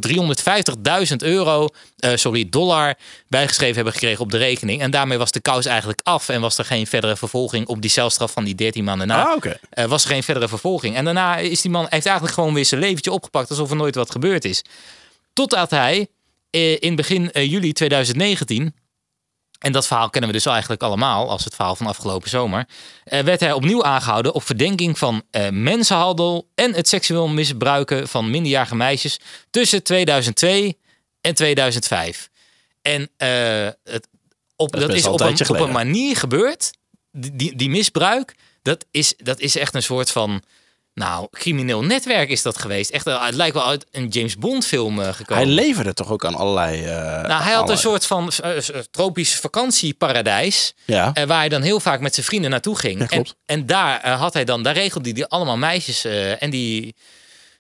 350.000 euro, eh, sorry, dollar bijgeschreven hebben gekregen op de rekening. En daarmee was de kous eigenlijk af en was er geen verdere vervolging op die celstraf van die 13 maanden na. Ah. Eh, was er geen verdere vervolging. En daarna is die man heeft eigenlijk gewoon weer zijn leventje opgepakt alsof er nooit wat gebeurd is. Totdat hij eh, in begin juli 2019 en dat verhaal kennen we dus eigenlijk allemaal als het verhaal van afgelopen zomer. eh, werd hij opnieuw aangehouden op verdenking van eh, mensenhandel en het seksueel misbruiken van minderjarige meisjes tussen 2002 en 2005. En eh, het, op, dat, is op een op een manier gebeurd. Die, die, die misbruik, dat is, dat is echt een soort van Nou, crimineel netwerk is dat geweest. Echt, eh, het lijkt wel uit een James Bond film eh, gekomen. Hij leverde toch ook aan allerlei... eh, nou, hij had een soort van tropisch vakantieparadijs. Ja. waar hij dan heel vaak met zijn vrienden naartoe ging. Ja. En, en daar had hij dan, daar regelde hij die allemaal meisjes. en die,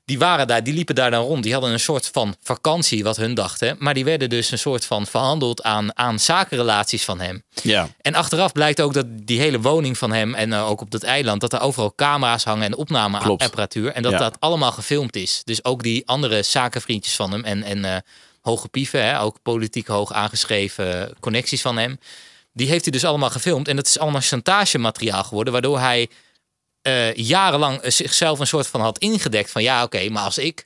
die waren daar, die liepen daar dan rond. Die hadden een soort van vakantie, wat hun dachten. Maar die werden dus een soort van verhandeld aan, aan zakenrelaties van hem. ja. En achteraf blijkt ook dat die hele woning van hem en eh, ook op dat eiland, dat er overal camera's hangen en opnameapparatuur. En dat Ja. dat allemaal gefilmd is. Dus ook die andere zakenvriendjes van hem en, en eh, hoge pieven, hè, ook politiek hoog aangeschreven connecties van hem. Die heeft hij dus allemaal gefilmd. En dat is allemaal chantagemateriaal geworden, waardoor hij eh, jarenlang eh, zichzelf een soort van had ingedekt van ja, oké, maar als ik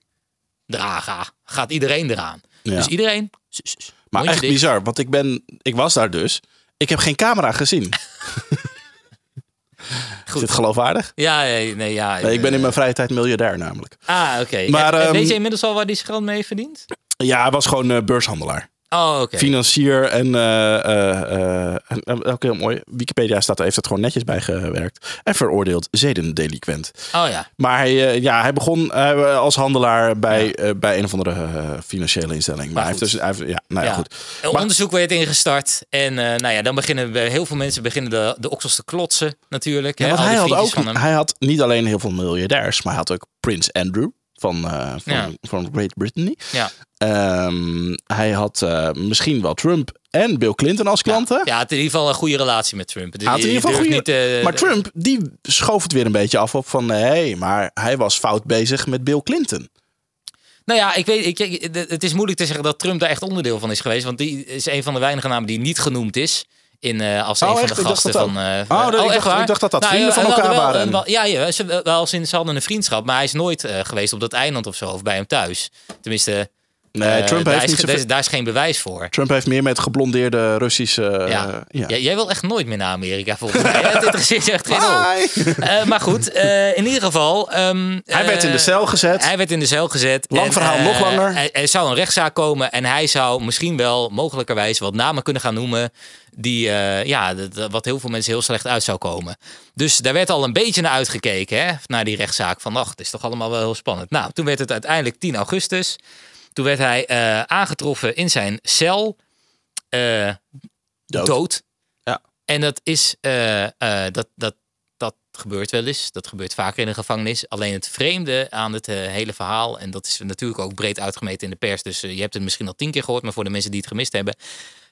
eraan ga, gaat iedereen eraan. Ja. Dus iedereen. Maar echt bizar, want ik, ben, ik was daar dus. Ik heb geen camera gezien. Is Goed. dit geloofwaardig? Ja, nee, nee, ja. Nee, ik ben in eh, mijn vrije tijd miljardair namelijk. Ah, oké. Maar, En- en ehm, weet je inmiddels al waar die geld mee verdient? Ja, hij was gewoon eh, beurshandelaar. Oh, oké. Financier en, ook heel mooi. Wikipedia staat, heeft het gewoon netjes bijgewerkt. En veroordeeld zedendeliquent. Oh ja. Maar hij, ja, hij begon als handelaar bij, bij een of andere financiële instelling. Maar, hij heeft dus, hij heeft, ja, nou ja, Ja. goed. Een Maar- onderzoek werd ingestart. En nou ja, dan beginnen we- heel veel mensen beginnen de, de oksels te klotsen natuurlijk. Ja, hè, want al hij had, ook, hij had niet alleen heel veel miljardairs, maar hij had ook Prins Andrew van, eh, van, Ja. van Great Britain. Ja. Ehm, hij had eh, misschien wel Trump en Bill Clinton als klanten. Ja, in ieder geval een goede relatie met Trump. Hij had in ieder geval goede... niet, eh, maar Trump, die schoof het weer een beetje af op van... hé, hey, maar hij was fout bezig met Bill Clinton. Nou ja, ik weet, ik, ik- het is moeilijk te zeggen dat Trump daar echt onderdeel van is geweest. Want die is een van de weinige namen die niet genoemd is. In, eh, als Oh, een van de gasten van. eh, Oh, dat- ik echt dacht- waar? ik dacht dat dat vrienden ja, van elkaar wel waren. wel- ja, ja, ze, wel ze hadden een vriendschap. Maar hij is nooit eh, geweest op dat eiland of zo. Of bij hem thuis. Tenminste, Nee, eh, Trump, heeft is, niet daar, is, zoveel, daar is geen bewijs voor. Trump heeft meer met geblondeerde Russische... eh, Ja. ja. Ja, jij wil echt nooit meer naar Amerika volgens mij. Het interesseert je echt geen hol. Eh, maar goed, in ieder geval. ehm, Hij werd in de cel gezet. Hij werd in de cel gezet. Lang En, verhaal, nog langer. Er, er zou een rechtszaak komen en hij zou misschien wel mogelijkerwijs wat namen kunnen gaan noemen. Die, ja, wat heel veel mensen heel slecht uit zou komen. Dus daar werd al een beetje naar uitgekeken, hè, naar die rechtszaak. Van, ach, het is toch allemaal wel heel spannend. Nou, toen werd het uiteindelijk 10 augustus. Toen werd hij eh, aangetroffen in zijn cel. eh, Dood. dood. Ja. En dat is, eh, dat, dat, dat gebeurt wel eens. Dat gebeurt vaker in een gevangenis. Alleen het vreemde aan het hele verhaal, en dat is natuurlijk ook breed uitgemeten in de pers, dus je hebt het misschien al tien keer gehoord, maar voor de mensen die het gemist hebben.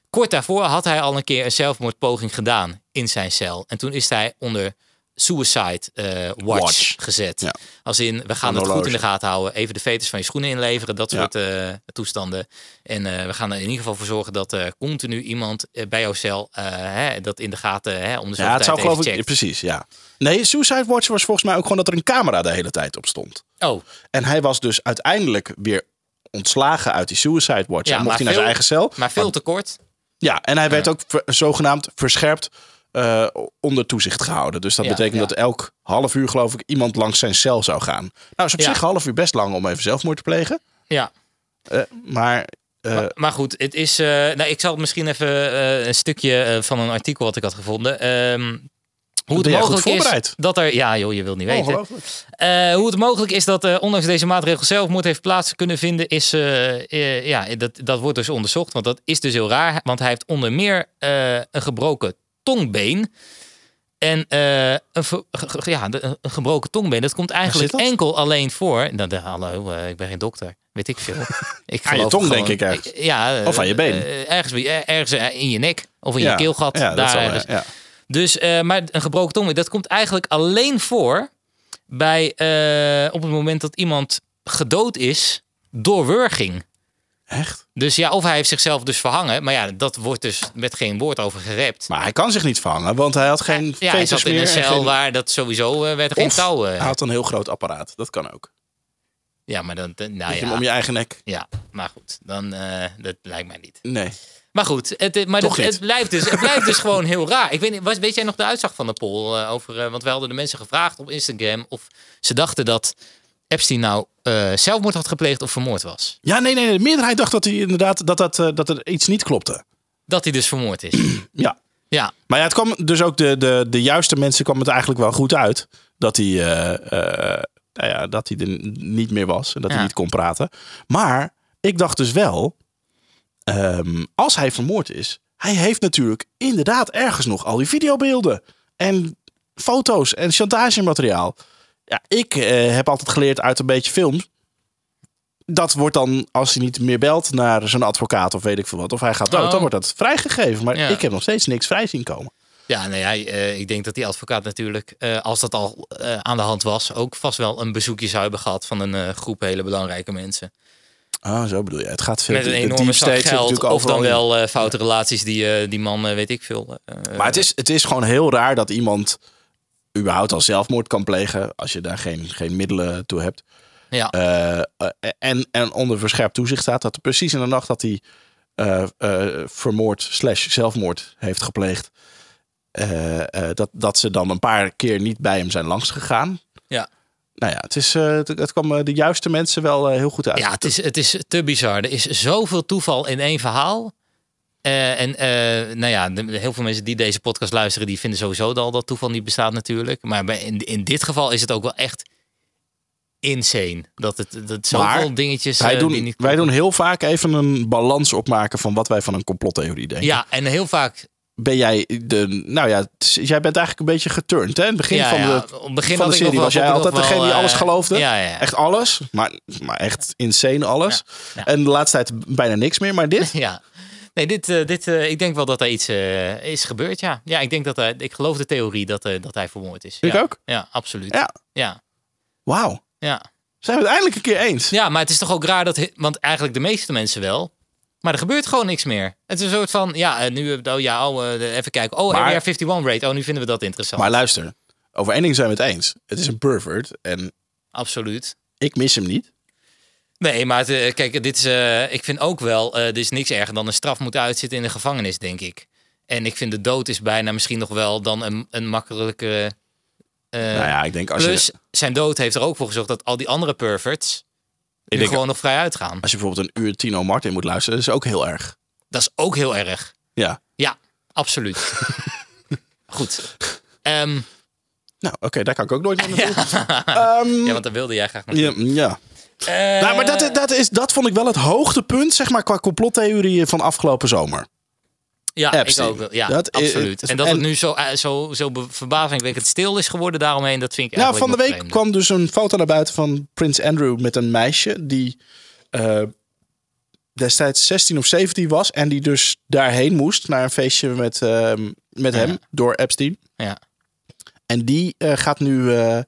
Kort daarvoor had hij al een keer een zelfmoordpoging gedaan in zijn cel. En toen is hij onder suicide eh, watch, Watch. gezet. Ja. Als in, we gaan het goed in de gaten houden. Even de veters van je schoenen inleveren. Dat Ja. soort eh, toestanden. En eh, we gaan er in ieder geval voor zorgen dat er continu iemand bij jouw cel hè, dat in de gaten hè, om de zoveel Ja, het zou geloof ik... checkt. Precies, ja. Nee, Suicide Watch was volgens mij ook gewoon dat er een camera de hele tijd op stond. Oh, En hij was dus uiteindelijk weer ontslagen uit die Suicide Watch. Ja, en mocht hij naar zijn eigen cel. maar veel te kort. Ja, en hij werd ook zogenaamd verscherpt eh, onder toezicht gehouden. Dus dat Ja, betekent ja. dat elk half uur, geloof ik, iemand langs zijn cel zou gaan. Nou, is op Ja. zich half uur best lang om even zelfmoord te plegen. Ja. Eh, maar eh, maar, maar goed, het is. nou, ik zal misschien even een stukje van een artikel wat ik had gevonden. Ehm, hoe het mogelijk is dat er. Ja, joh, je wilt niet weten. hoe het mogelijk is dat ondanks deze maatregel zelfmoord heeft plaats kunnen vinden, is, ja, dat, dat wordt dus onderzocht. Want dat is dus heel raar. Want hij heeft onder meer een gebroken tongbeen. En eh, een, ja, een gebroken tongbeen, dat komt eigenlijk dat? enkel alleen voor. Nou, de, hallo, eh, ik ben geen dokter. Weet ik veel. Ik Aan je tong, gewoon- denk ik ergens. Ja, Of aan je been. ergens, ergens in je nek of in ja. je keelgat. Ja, daar ergens. Dus, maar een gebroken tongbeen, dat komt eigenlijk alleen voor bij op het moment dat iemand gedood is door wurging. Echt? Dus ja, of hij heeft zichzelf dus verhangen, maar ja, dat wordt dus met geen woord over gerept. Maar hij kan zich niet vangen, want hij had geen ja, hij zat in een en cel geen- waar dat sowieso eh, werd er geen Of touw. eh. hij had een heel groot apparaat. Dat kan ook. ja, maar dan, nou je hem om ja, je eigen nek. ja, maar goed, dan eh, dat lijkt mij niet. Nee. Maar goed, het, maar Toch het, blijft dus, het blijft dus gewoon heel raar. Ik weet, was, weet jij nog de uitslag van de poll eh, over? eh, want we hadden de mensen gevraagd op Instagram of ze dachten dat Epstein nou eh, zelfmoord had gepleegd of vermoord was. Ja, nee, nee. De meerderheid dacht dat hij inderdaad dat, dat, eh, dat er iets niet klopte. Dat hij dus vermoord is. Ja. ja, Maar ja, het kwam dus ook de, de, de juiste mensen kwam het eigenlijk wel goed uit. Dat hij, eh, nou ja, dat hij er niet meer was en dat hij niet kon praten. Maar ik dacht dus wel, ehm, als hij vermoord is, hij heeft natuurlijk inderdaad ergens nog al die videobeelden en foto's en chantagemateriaal. Ja, ik eh, heb altijd geleerd uit een beetje films. Dat wordt dan, als hij niet meer belt naar zijn advocaat of weet ik veel wat, of hij gaat dood, Oh. dan wordt dat vrijgegeven. Maar Ja. ik heb nog steeds niks vrij zien komen. Ja, nee, hij, eh, ik denk dat die advocaat natuurlijk, eh, als dat al aan de hand was, ook vast wel een bezoekje zou hebben gehad van een groep hele belangrijke mensen. Ah, zo bedoel je. Het gaat veel Met een enorme zak geld. Of dan wel foute relaties die die man, weet ik veel. Maar het is, het is gewoon heel raar dat iemand überhaupt al zelfmoord kan plegen als je daar geen, geen middelen toe hebt. ja. Eh, eh, en, en onder verscherpt toezicht staat dat precies in de nacht dat hij eh, vermoord slash zelfmoord heeft gepleegd, dat, dat ze dan een paar keer niet bij hem zijn langs gegaan. ja. Nou ja, het, is, het, het kwam de juiste mensen wel heel goed uit. Ja, het is, het is te bizar. Er is zoveel toeval in één verhaal. Eh, en eh, nou ja, de- heel veel mensen die deze podcast luisteren, die vinden sowieso al dat toeval niet bestaat natuurlijk. Maar bij, in, in dit geval is het ook wel echt insane. Dat het dat zoveel dingetjes wij, eh, doen, niet wij doen heel vaak even een balans opmaken van wat wij van een complottheorie denken. Ja, en heel vaak... Ben jij de. Nou ja, jij bent eigenlijk een beetje geturnd. Hè? In het begin ja, van ja, de, begin van de serie was jij altijd degene die alles geloofde. Ja. Echt alles, maar, maar echt insane alles. En de laatste tijd bijna niks meer. Maar dit, Ja. Nee, dit, eh, dit, eh, ik denk wel dat er iets eh, is gebeurd, ja. Ja, ik denk dat hij, ik geloof de theorie dat, dat hij vermoord is. Ik ja. ook. Ja, absoluut. Ja. Ja. wauw. Ja. Zijn we het eindelijk een keer eens? ja, maar het is toch ook raar dat, want eigenlijk de meeste mensen wel, maar er gebeurt gewoon niks meer. Het is een soort van, ja, nu, oh ja, oh, even kijken. Oh, Maar- Area 51 rate, oh, nu vinden we dat interessant. Maar luister, over één ding zijn we het eens. Het is een pervert en Absoluut. ik mis hem niet. Nee, maar het, eh, kijk, dit is, eh, ik vind ook wel, eh dit is niks erger dan een straf moeten uitzitten in de gevangenis, denk ik. En ik vind de dood is bijna misschien nog wel dan een, een makkelijke... eh, nou ja, ik denk als plus, je, zijn dood heeft er ook voor gezorgd dat al die andere perverts denk- gewoon nog vrij uitgaan. als je bijvoorbeeld een uur Tino Martin moet luisteren, dat is ook heel erg. Dat is ook heel erg. Ja. Ja, absoluut. Goed. Ehm, Nou, oké, daar kan ik ook nooit meer naartoe. Ehm, ja, want daar wilde jij graag ja, ja. Nou, maar dat, dat, is, dat vond ik wel het hoogtepunt, zeg maar, qua complottheorieën van afgelopen zomer. ja, Epstein. ik ook. Ja, Dat absoluut. is- En dat en- het nu zo, eh, zo, zo verbazingwekkend stil is geworden daaromheen, dat vind ik Nou, van de week kwam dus een foto naar buiten van Prins Andrew met een meisje die eh, destijds 16 of 17 was en die dus daarheen moest naar een feestje met, ehm, met Ja. hem door Epstein. Ja. En die eh, gaat nu eh,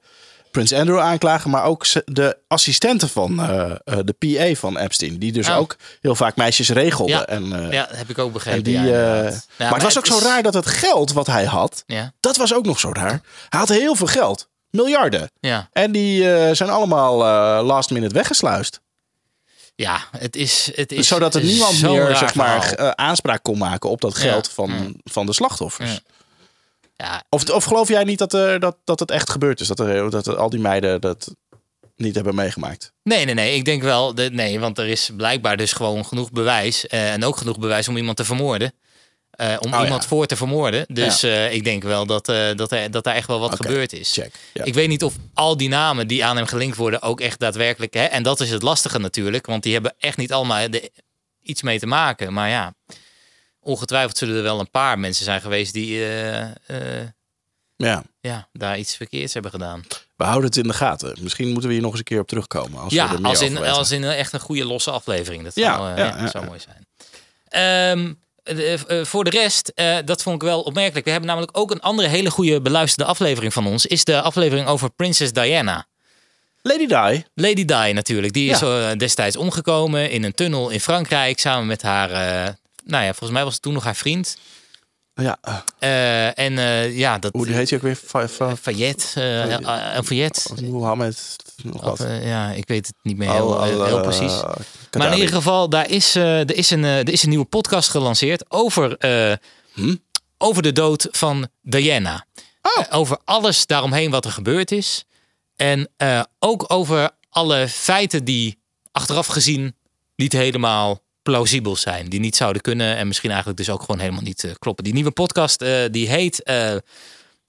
Prins Andrew aanklagen, maar ook de assistenten van eh, eh, de PA van Epstein, die dus Oh. ook heel vaak meisjes regelde. Ja. En, eh, ja, heb ik ook begrepen. die, ja. Ja, maar het was ook zo raar dat het geld wat hij had, Ja, dat was ook nog zo raar. Hij had heel veel geld, miljarden. ja. En die zijn allemaal last minute weggesluist. ja, het is, het is Zodat er niemand meer zeg maar, aanspraak kon maken op dat geld van, van de slachtoffers. Ja. Of, of geloof jij niet dat, er, dat, dat het echt gebeurd is? Dat, er, dat er al die meiden dat niet hebben meegemaakt? Nee, nee, nee. Ik denk wel. De, nee, want er is blijkbaar dus gewoon genoeg bewijs. eh, en ook genoeg bewijs om iemand te vermoorden. eh, om Oh, iemand ja. voor te vermoorden. Dus eh, ik denk wel dat, eh, dat, er, dat daar echt wel wat gebeurd is. Check. Ja. Ik weet niet of al die namen die aan hem gelinkt worden ook echt daadwerkelijk. Hè, en dat is het lastige natuurlijk. Want die hebben echt niet allemaal de, iets mee te maken. Maar ja, ongetwijfeld zullen er wel een paar mensen zijn geweest die eh, eh, ja. ja, daar iets verkeerds hebben gedaan. We houden het in de gaten. Misschien moeten we hier nog eens een keer op terugkomen. Als we ja, er meer als in, als in echt een goede losse aflevering. Dat Ja, zou, eh, ja, zou mooi zijn. Ehm, eh, voor de rest, dat vond ik wel opmerkelijk. We hebben namelijk ook een andere hele goede beluisterde aflevering van ons. Is de aflevering over Prinses Diana. Lady Di. Lady Di natuurlijk. Die is Ja. destijds omgekomen in een tunnel in Frankrijk. Samen met haar, nou ja, volgens mij was het toen nog haar vriend. Ja, eh, en eh, ja, dat... hoe die heet je ook weer? Eh, Fayette. Mohammed. Nog eh, ja, ik weet het niet meer heel, Al- al, heel, precies. Maar in ieder geval, daar is, er, is een, er is een nieuwe podcast gelanceerd over, Hm? over de dood van Diana. Oh. Over alles daaromheen wat er gebeurd is. En ook over alle feiten die achteraf gezien niet helemaal plausibel zijn. Die niet zouden kunnen en misschien eigenlijk dus ook gewoon helemaal niet eh, kloppen. Die nieuwe podcast eh, die heet eh,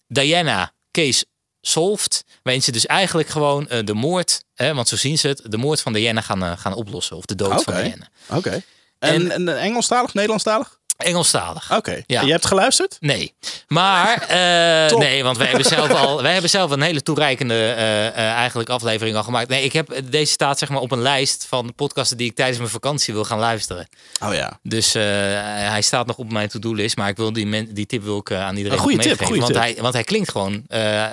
Diana Case solved. Waarin ze dus eigenlijk gewoon de moord, hè, want zo zien ze het, de moord van Diana gaan, gaan oplossen. Of de dood van Oké. Diana. Oké. En, en, Engelstalig, Nederlandstalig? Engelstalig. Oké. Ja. Je hebt geluisterd? Nee. Maar, Top. nee, want wij hebben zelf al, wij hebben zelf een hele toereikende eh, eh, eigenlijk aflevering al gemaakt. Nee, ik heb, deze staat zeg maar op een lijst van podcasten die ik tijdens mijn vakantie wil gaan luisteren. Oh ja. Dus hij staat nog op mijn to-do-list, maar ik wil die, men, die tip wil ik aan iedereen Een goede nog tip, meegeven, goede want tip. Hij, want hij klinkt gewoon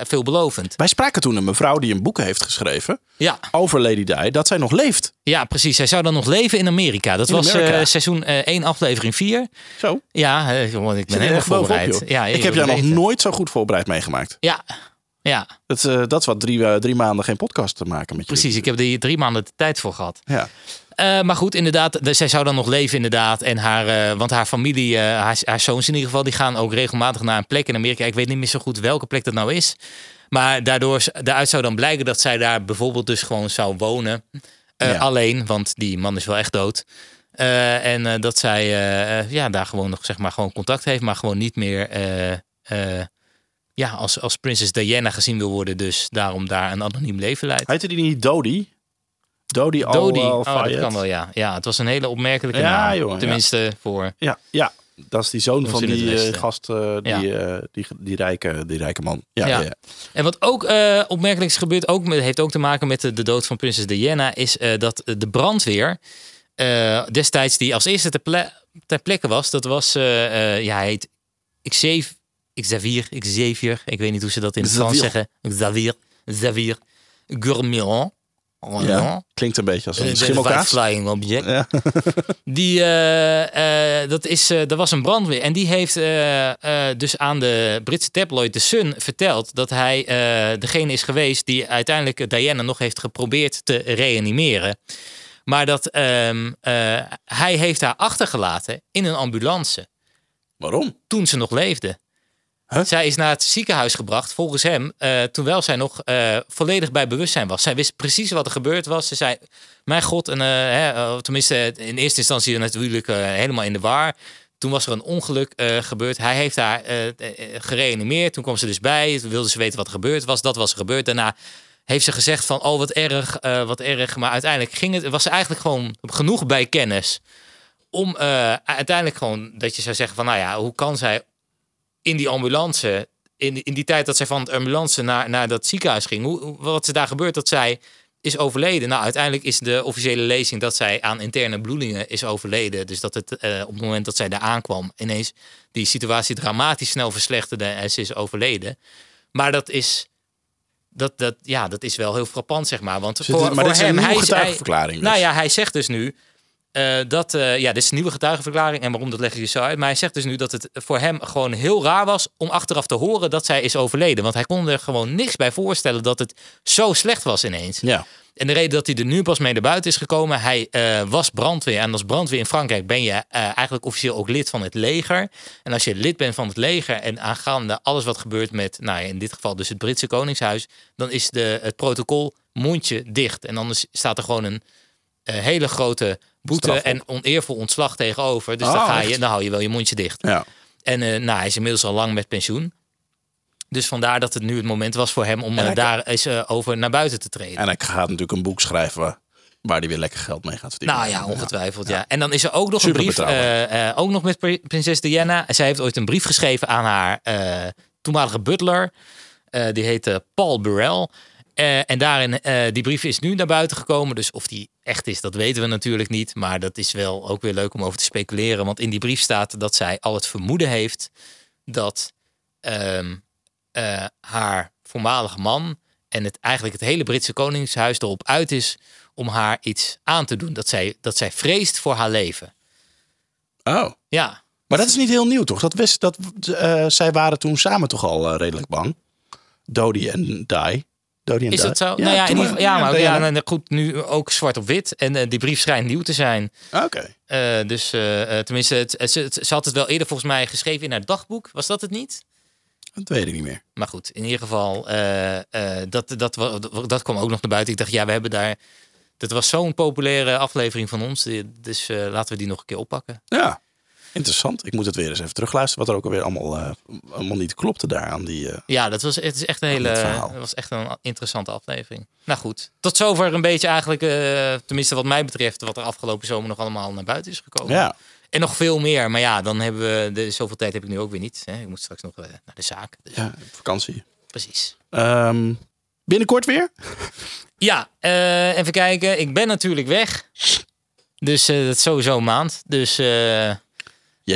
veelbelovend. Wij spraken toen een mevrouw die een boek heeft geschreven Ja, over Lady Di, dat zij nog leeft. ja, precies. Hij zou dan nog leven in Amerika. Dat In was Amerika. seizoen eh 1, aflevering 4. Zo. Ja, jongen, ik ben helemaal voorbereid. Ja, ik heb jou nog nooit zo goed voorbereid meegemaakt. Ja, ja, Dat, eh, dat is wat drie, eh, drie maanden geen podcast te maken met je. precies. Ik heb er drie maanden de tijd voor gehad. Ja. Eh, maar goed, inderdaad, de- zij zou dan nog leven inderdaad. En haar, want haar familie, haar, haar zoons in ieder geval, die gaan ook regelmatig naar een plek in Amerika. Ik weet niet meer zo goed welke plek dat nou is. Maar daardoor, daaruit zou dan blijken dat zij daar bijvoorbeeld dus gewoon zou wonen. Ja. Alleen, want die man is wel echt dood. Eh, en eh, dat zij eh, ja, daar gewoon nog zeg maar gewoon contact heeft, maar gewoon niet meer ja, als, als prinses Diana gezien wil worden. Dus daarom daar een anoniem leven leidt. Heette die niet Dodie? Dodie al Dodie, al oh, dat kan wel, ja. Ja, het was een hele opmerkelijke Ja, naam. jongen, ja. Tenminste, voor... Ja, ja, dat is die zoon van die gast, die, die, die, rijke, die rijke man. Ja, ja. En wat ook opmerkelijk is gebeurd, ook met, heeft ook te maken met de, de dood van prinses Diana, is dat de brandweer eh, destijds die als eerste ter, ple- ter plekke was, dat was, eh, eh, ja, hij heet Xavier, Xavier, Xavier, ik weet niet hoe ze dat in het Frans zeggen. Xavier, Xavier Gourmillon. Ja, Klinkt een beetje als een schimmelkaas. Flying object. Ja. Die, dat, is, dat was een brandweer. En die heeft dus aan de Britse tabloid The Sun verteld dat hij degene is geweest die uiteindelijk Diana nog heeft geprobeerd te reanimeren. Maar dat ehm, eh, hij heeft haar achtergelaten in een ambulance Waarom? toen ze nog leefde. Huh? Zij is naar het ziekenhuis gebracht, volgens hem, eh, terwijl zij nog eh, volledig bij bewustzijn was. Zij wist precies wat er gebeurd was. Ze zei, mijn god, en, hè, tenminste in eerste instantie natuurlijk helemaal in de war. Toen was er een ongeluk gebeurd. Hij heeft haar gereanimeerd. Toen kwam ze dus bij. Toen wilde ze weten wat er gebeurd was. Dat was er gebeurd. Daarna heeft ze gezegd van, oh wat erg, eh, wat erg. Maar uiteindelijk ging het, was eigenlijk gewoon genoeg bij kennis om eh, uiteindelijk gewoon dat je zou zeggen van, nou ja, hoe kan zij in die ambulance, in, in die tijd dat zij van het ambulance naar, naar dat ziekenhuis ging, hoe- wat is daar gebeurd dat zij is overleden? Nou, uiteindelijk is de officiële lezing dat zij aan interne bloedingen is overleden. Dus dat het eh, op het moment dat zij daar aankwam, ineens die situatie dramatisch snel verslechterde en ze is overleden. Maar dat is. Dat, dat, ja, dat is wel heel frappant, zeg maar. Want Dus voor, het- maar voor dit is een hem, hij, hij, dus. nou ja, hij zegt dus nu eh, dat, eh, ja, dit is een nieuwe getuigenverklaring en waarom dat leg ik je zo uit. Maar hij zegt dus nu dat het voor hem gewoon heel raar was om achteraf te horen dat zij is overleden. Want hij kon er gewoon niks bij voorstellen dat het zo slecht was ineens. Ja. En de reden dat hij er nu pas mee naar buiten is gekomen, hij eh, was brandweer. En als brandweer in Frankrijk ben je eigenlijk officieel ook lid van het leger. En als je lid bent van het leger en aangaande alles wat gebeurt met, nou ja, in dit geval dus het Britse Koningshuis, dan is de, het protocol mondje dicht. En anders staat er gewoon een hele grote boete en oneervol ontslag tegenover. Dus Oh, dan, ga echt? je, dan hou je wel je mondje dicht. ja. En eh, nou, hij is inmiddels al lang met pensioen. Dus vandaar dat het nu het moment was voor hem om eh, daar eens eh, over naar buiten te treden. En hij gaat natuurlijk een boek schrijven waar, waar hij weer lekker geld mee gaat verdienen. Nou ja, ongetwijfeld. Ja. En dan is er ook nog Super een brief, ook nog met pri- prinses Diana. Zij heeft ooit een brief geschreven aan haar toenmalige butler. Die heette Paul Burrell. En daarin, die brief is nu naar buiten gekomen. Dus of die echt is, dat weten we natuurlijk niet. Maar dat is wel ook weer leuk om over te speculeren. Want in die brief staat dat zij al het vermoeden heeft dat ehm, eh, haar voormalige man en het, eigenlijk het hele Britse koningshuis erop uit is om haar iets aan te doen. Dat zij, dat zij vreest voor haar leven. Oh. Ja, Maar dat is niet heel nieuw, toch? Dat wist, dat, eh, zij waren toen samen toch al eh, redelijk bang. Dodie en Die. Dodie is dat zo? nou ja, in ieder geval, ja, maar ja, nou, goed, nu ook zwart op wit. En eh, die brief schijnt nieuw te zijn. Oké. Eh, dus eh, tenminste, het, het- ze- het- ze had het wel eerder volgens mij geschreven in haar dagboek. Was dat het niet? Dat weet ik niet meer. Maar goed, in ieder geval, dat, dat, wa- dat kwam ook nog naar buiten. Ik dacht, ja, we hebben daar... Dat was zo'n populaire aflevering van ons. Dus laten we die nog een keer oppakken. Ja. Interessant. Ik moet het weer eens even terugluisteren. Wat er ook alweer allemaal, eh, allemaal niet klopte daar aan die... eh, Ja, dat was, het is echt een hele, het was echt een interessante aflevering. Nou goed, tot zover een beetje eigenlijk, eh, tenminste wat mij betreft, wat er afgelopen zomer nog allemaal naar buiten is gekomen. ja. En nog veel meer, maar ja, dan hebben we, de, zoveel tijd heb ik nu ook weer niet. Hè. Ik moet straks nog naar de zaak. Dus, ja, vakantie. Precies. Ehm, binnenkort weer? Ja, even kijken. Ik ben natuurlijk weg. Dus dat is sowieso een maand. Dus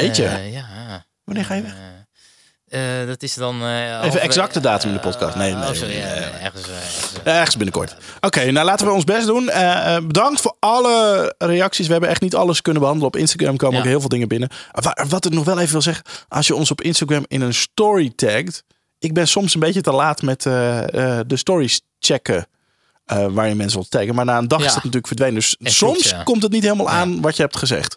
Jeetje. eh, ja. Wanneer ga je weg? Eh, eh, dat is dan. eh, Even exacte datum in de podcast. Nee, nee, oh, sorry, nee, ja, nee, ja, nee. ergens, ergens. Ja, ergens binnenkort. Oké, nou laten we ons best doen. Bedankt voor alle reacties. We hebben echt niet alles kunnen behandelen. Op Instagram komen Ja. ook heel veel dingen binnen. Wa- Wat ik nog wel even wil zeggen. Als je ons op Instagram in een story tagt. Ik ben soms een beetje te laat met de stories checken. waar je mensen wilt taggen. Maar na een dag Ja. is dat natuurlijk verdwenen. Dus En soms klopt, ja. komt het niet helemaal aan wat je hebt gezegd.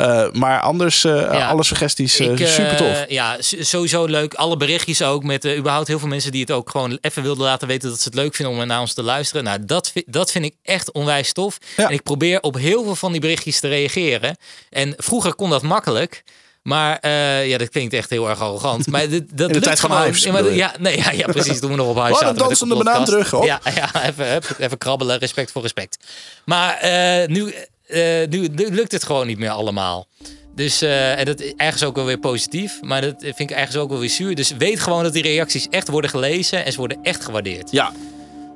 Eh, maar anders, eh, Ja. alle suggesties, eh, Ik, super tof. Ja, sowieso leuk. Alle berichtjes ook met überhaupt heel veel mensen die het ook gewoon even wilden laten weten dat ze het leuk vinden om naar ons te luisteren. Nou, dat, dat vind ik echt onwijs tof. Ja. En ik probeer op heel veel van die berichtjes te reageren. En vroeger kon dat makkelijk. Maar ja, dat klinkt echt heel erg arrogant. Maar dit, dat de lukt tijd van. Hives, Ja, nee, ja, ja, precies. Toen we nog op huis Oh, zaten. de dansende banaan terug, hop. Ja, ja even, even, even krabbelen. Respect voor respect. Maar nu, nu, nu lukt het gewoon niet meer allemaal. Dus eh, en dat is ergens ook wel weer positief. Maar dat vind ik ergens ook wel weer zuur. Dus weet gewoon dat die reacties echt worden gelezen. En ze worden echt gewaardeerd. Ja,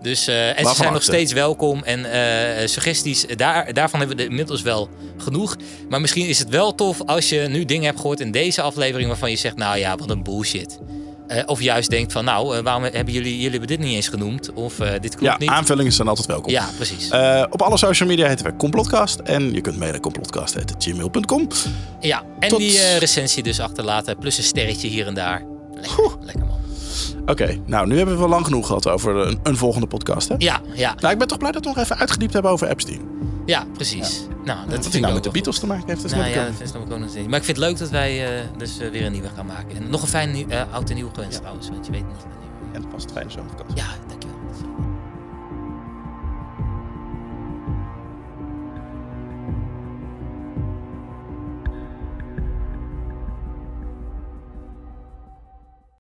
Dus, eh, en ze zijn nog steeds welkom. En eh, suggesties, daar, daarvan hebben we inmiddels wel genoeg. Maar misschien is het wel tof als je nu dingen hebt gehoord in deze aflevering... waarvan je zegt, nou ja, wat een bullshit. Eh, of juist denkt van, nou, eh, waarom hebben jullie, jullie hebben dit niet eens genoemd? Of eh, dit klopt ja niet. aanvullingen zijn altijd welkom. Ja, precies. Op alle social media heten we Complotcast. En je kunt mailen complotcast.gmail.com. ja, en tot- die recensie dus achterlaten. Plus een sterretje hier en daar. Lekker, lekker man. Oké, nou nu hebben we wel lang genoeg gehad over een, een volgende podcast. Hè? Ja, ja, Nou, ik ben toch blij dat we nog even uitgediept hebben over Epstein. ja, precies. Nou, dat ik nou met de Beatles te maken heeft, dat Nou ja, dat ook nog. Maar ik vind het leuk dat wij eh, dus eh, weer een nieuwe gaan maken. En nog een fijn eh, oud en nieuw gewenst trouwens, want je weet niet wanneer. niet. En vast fijne zomervakantie. Ja, dank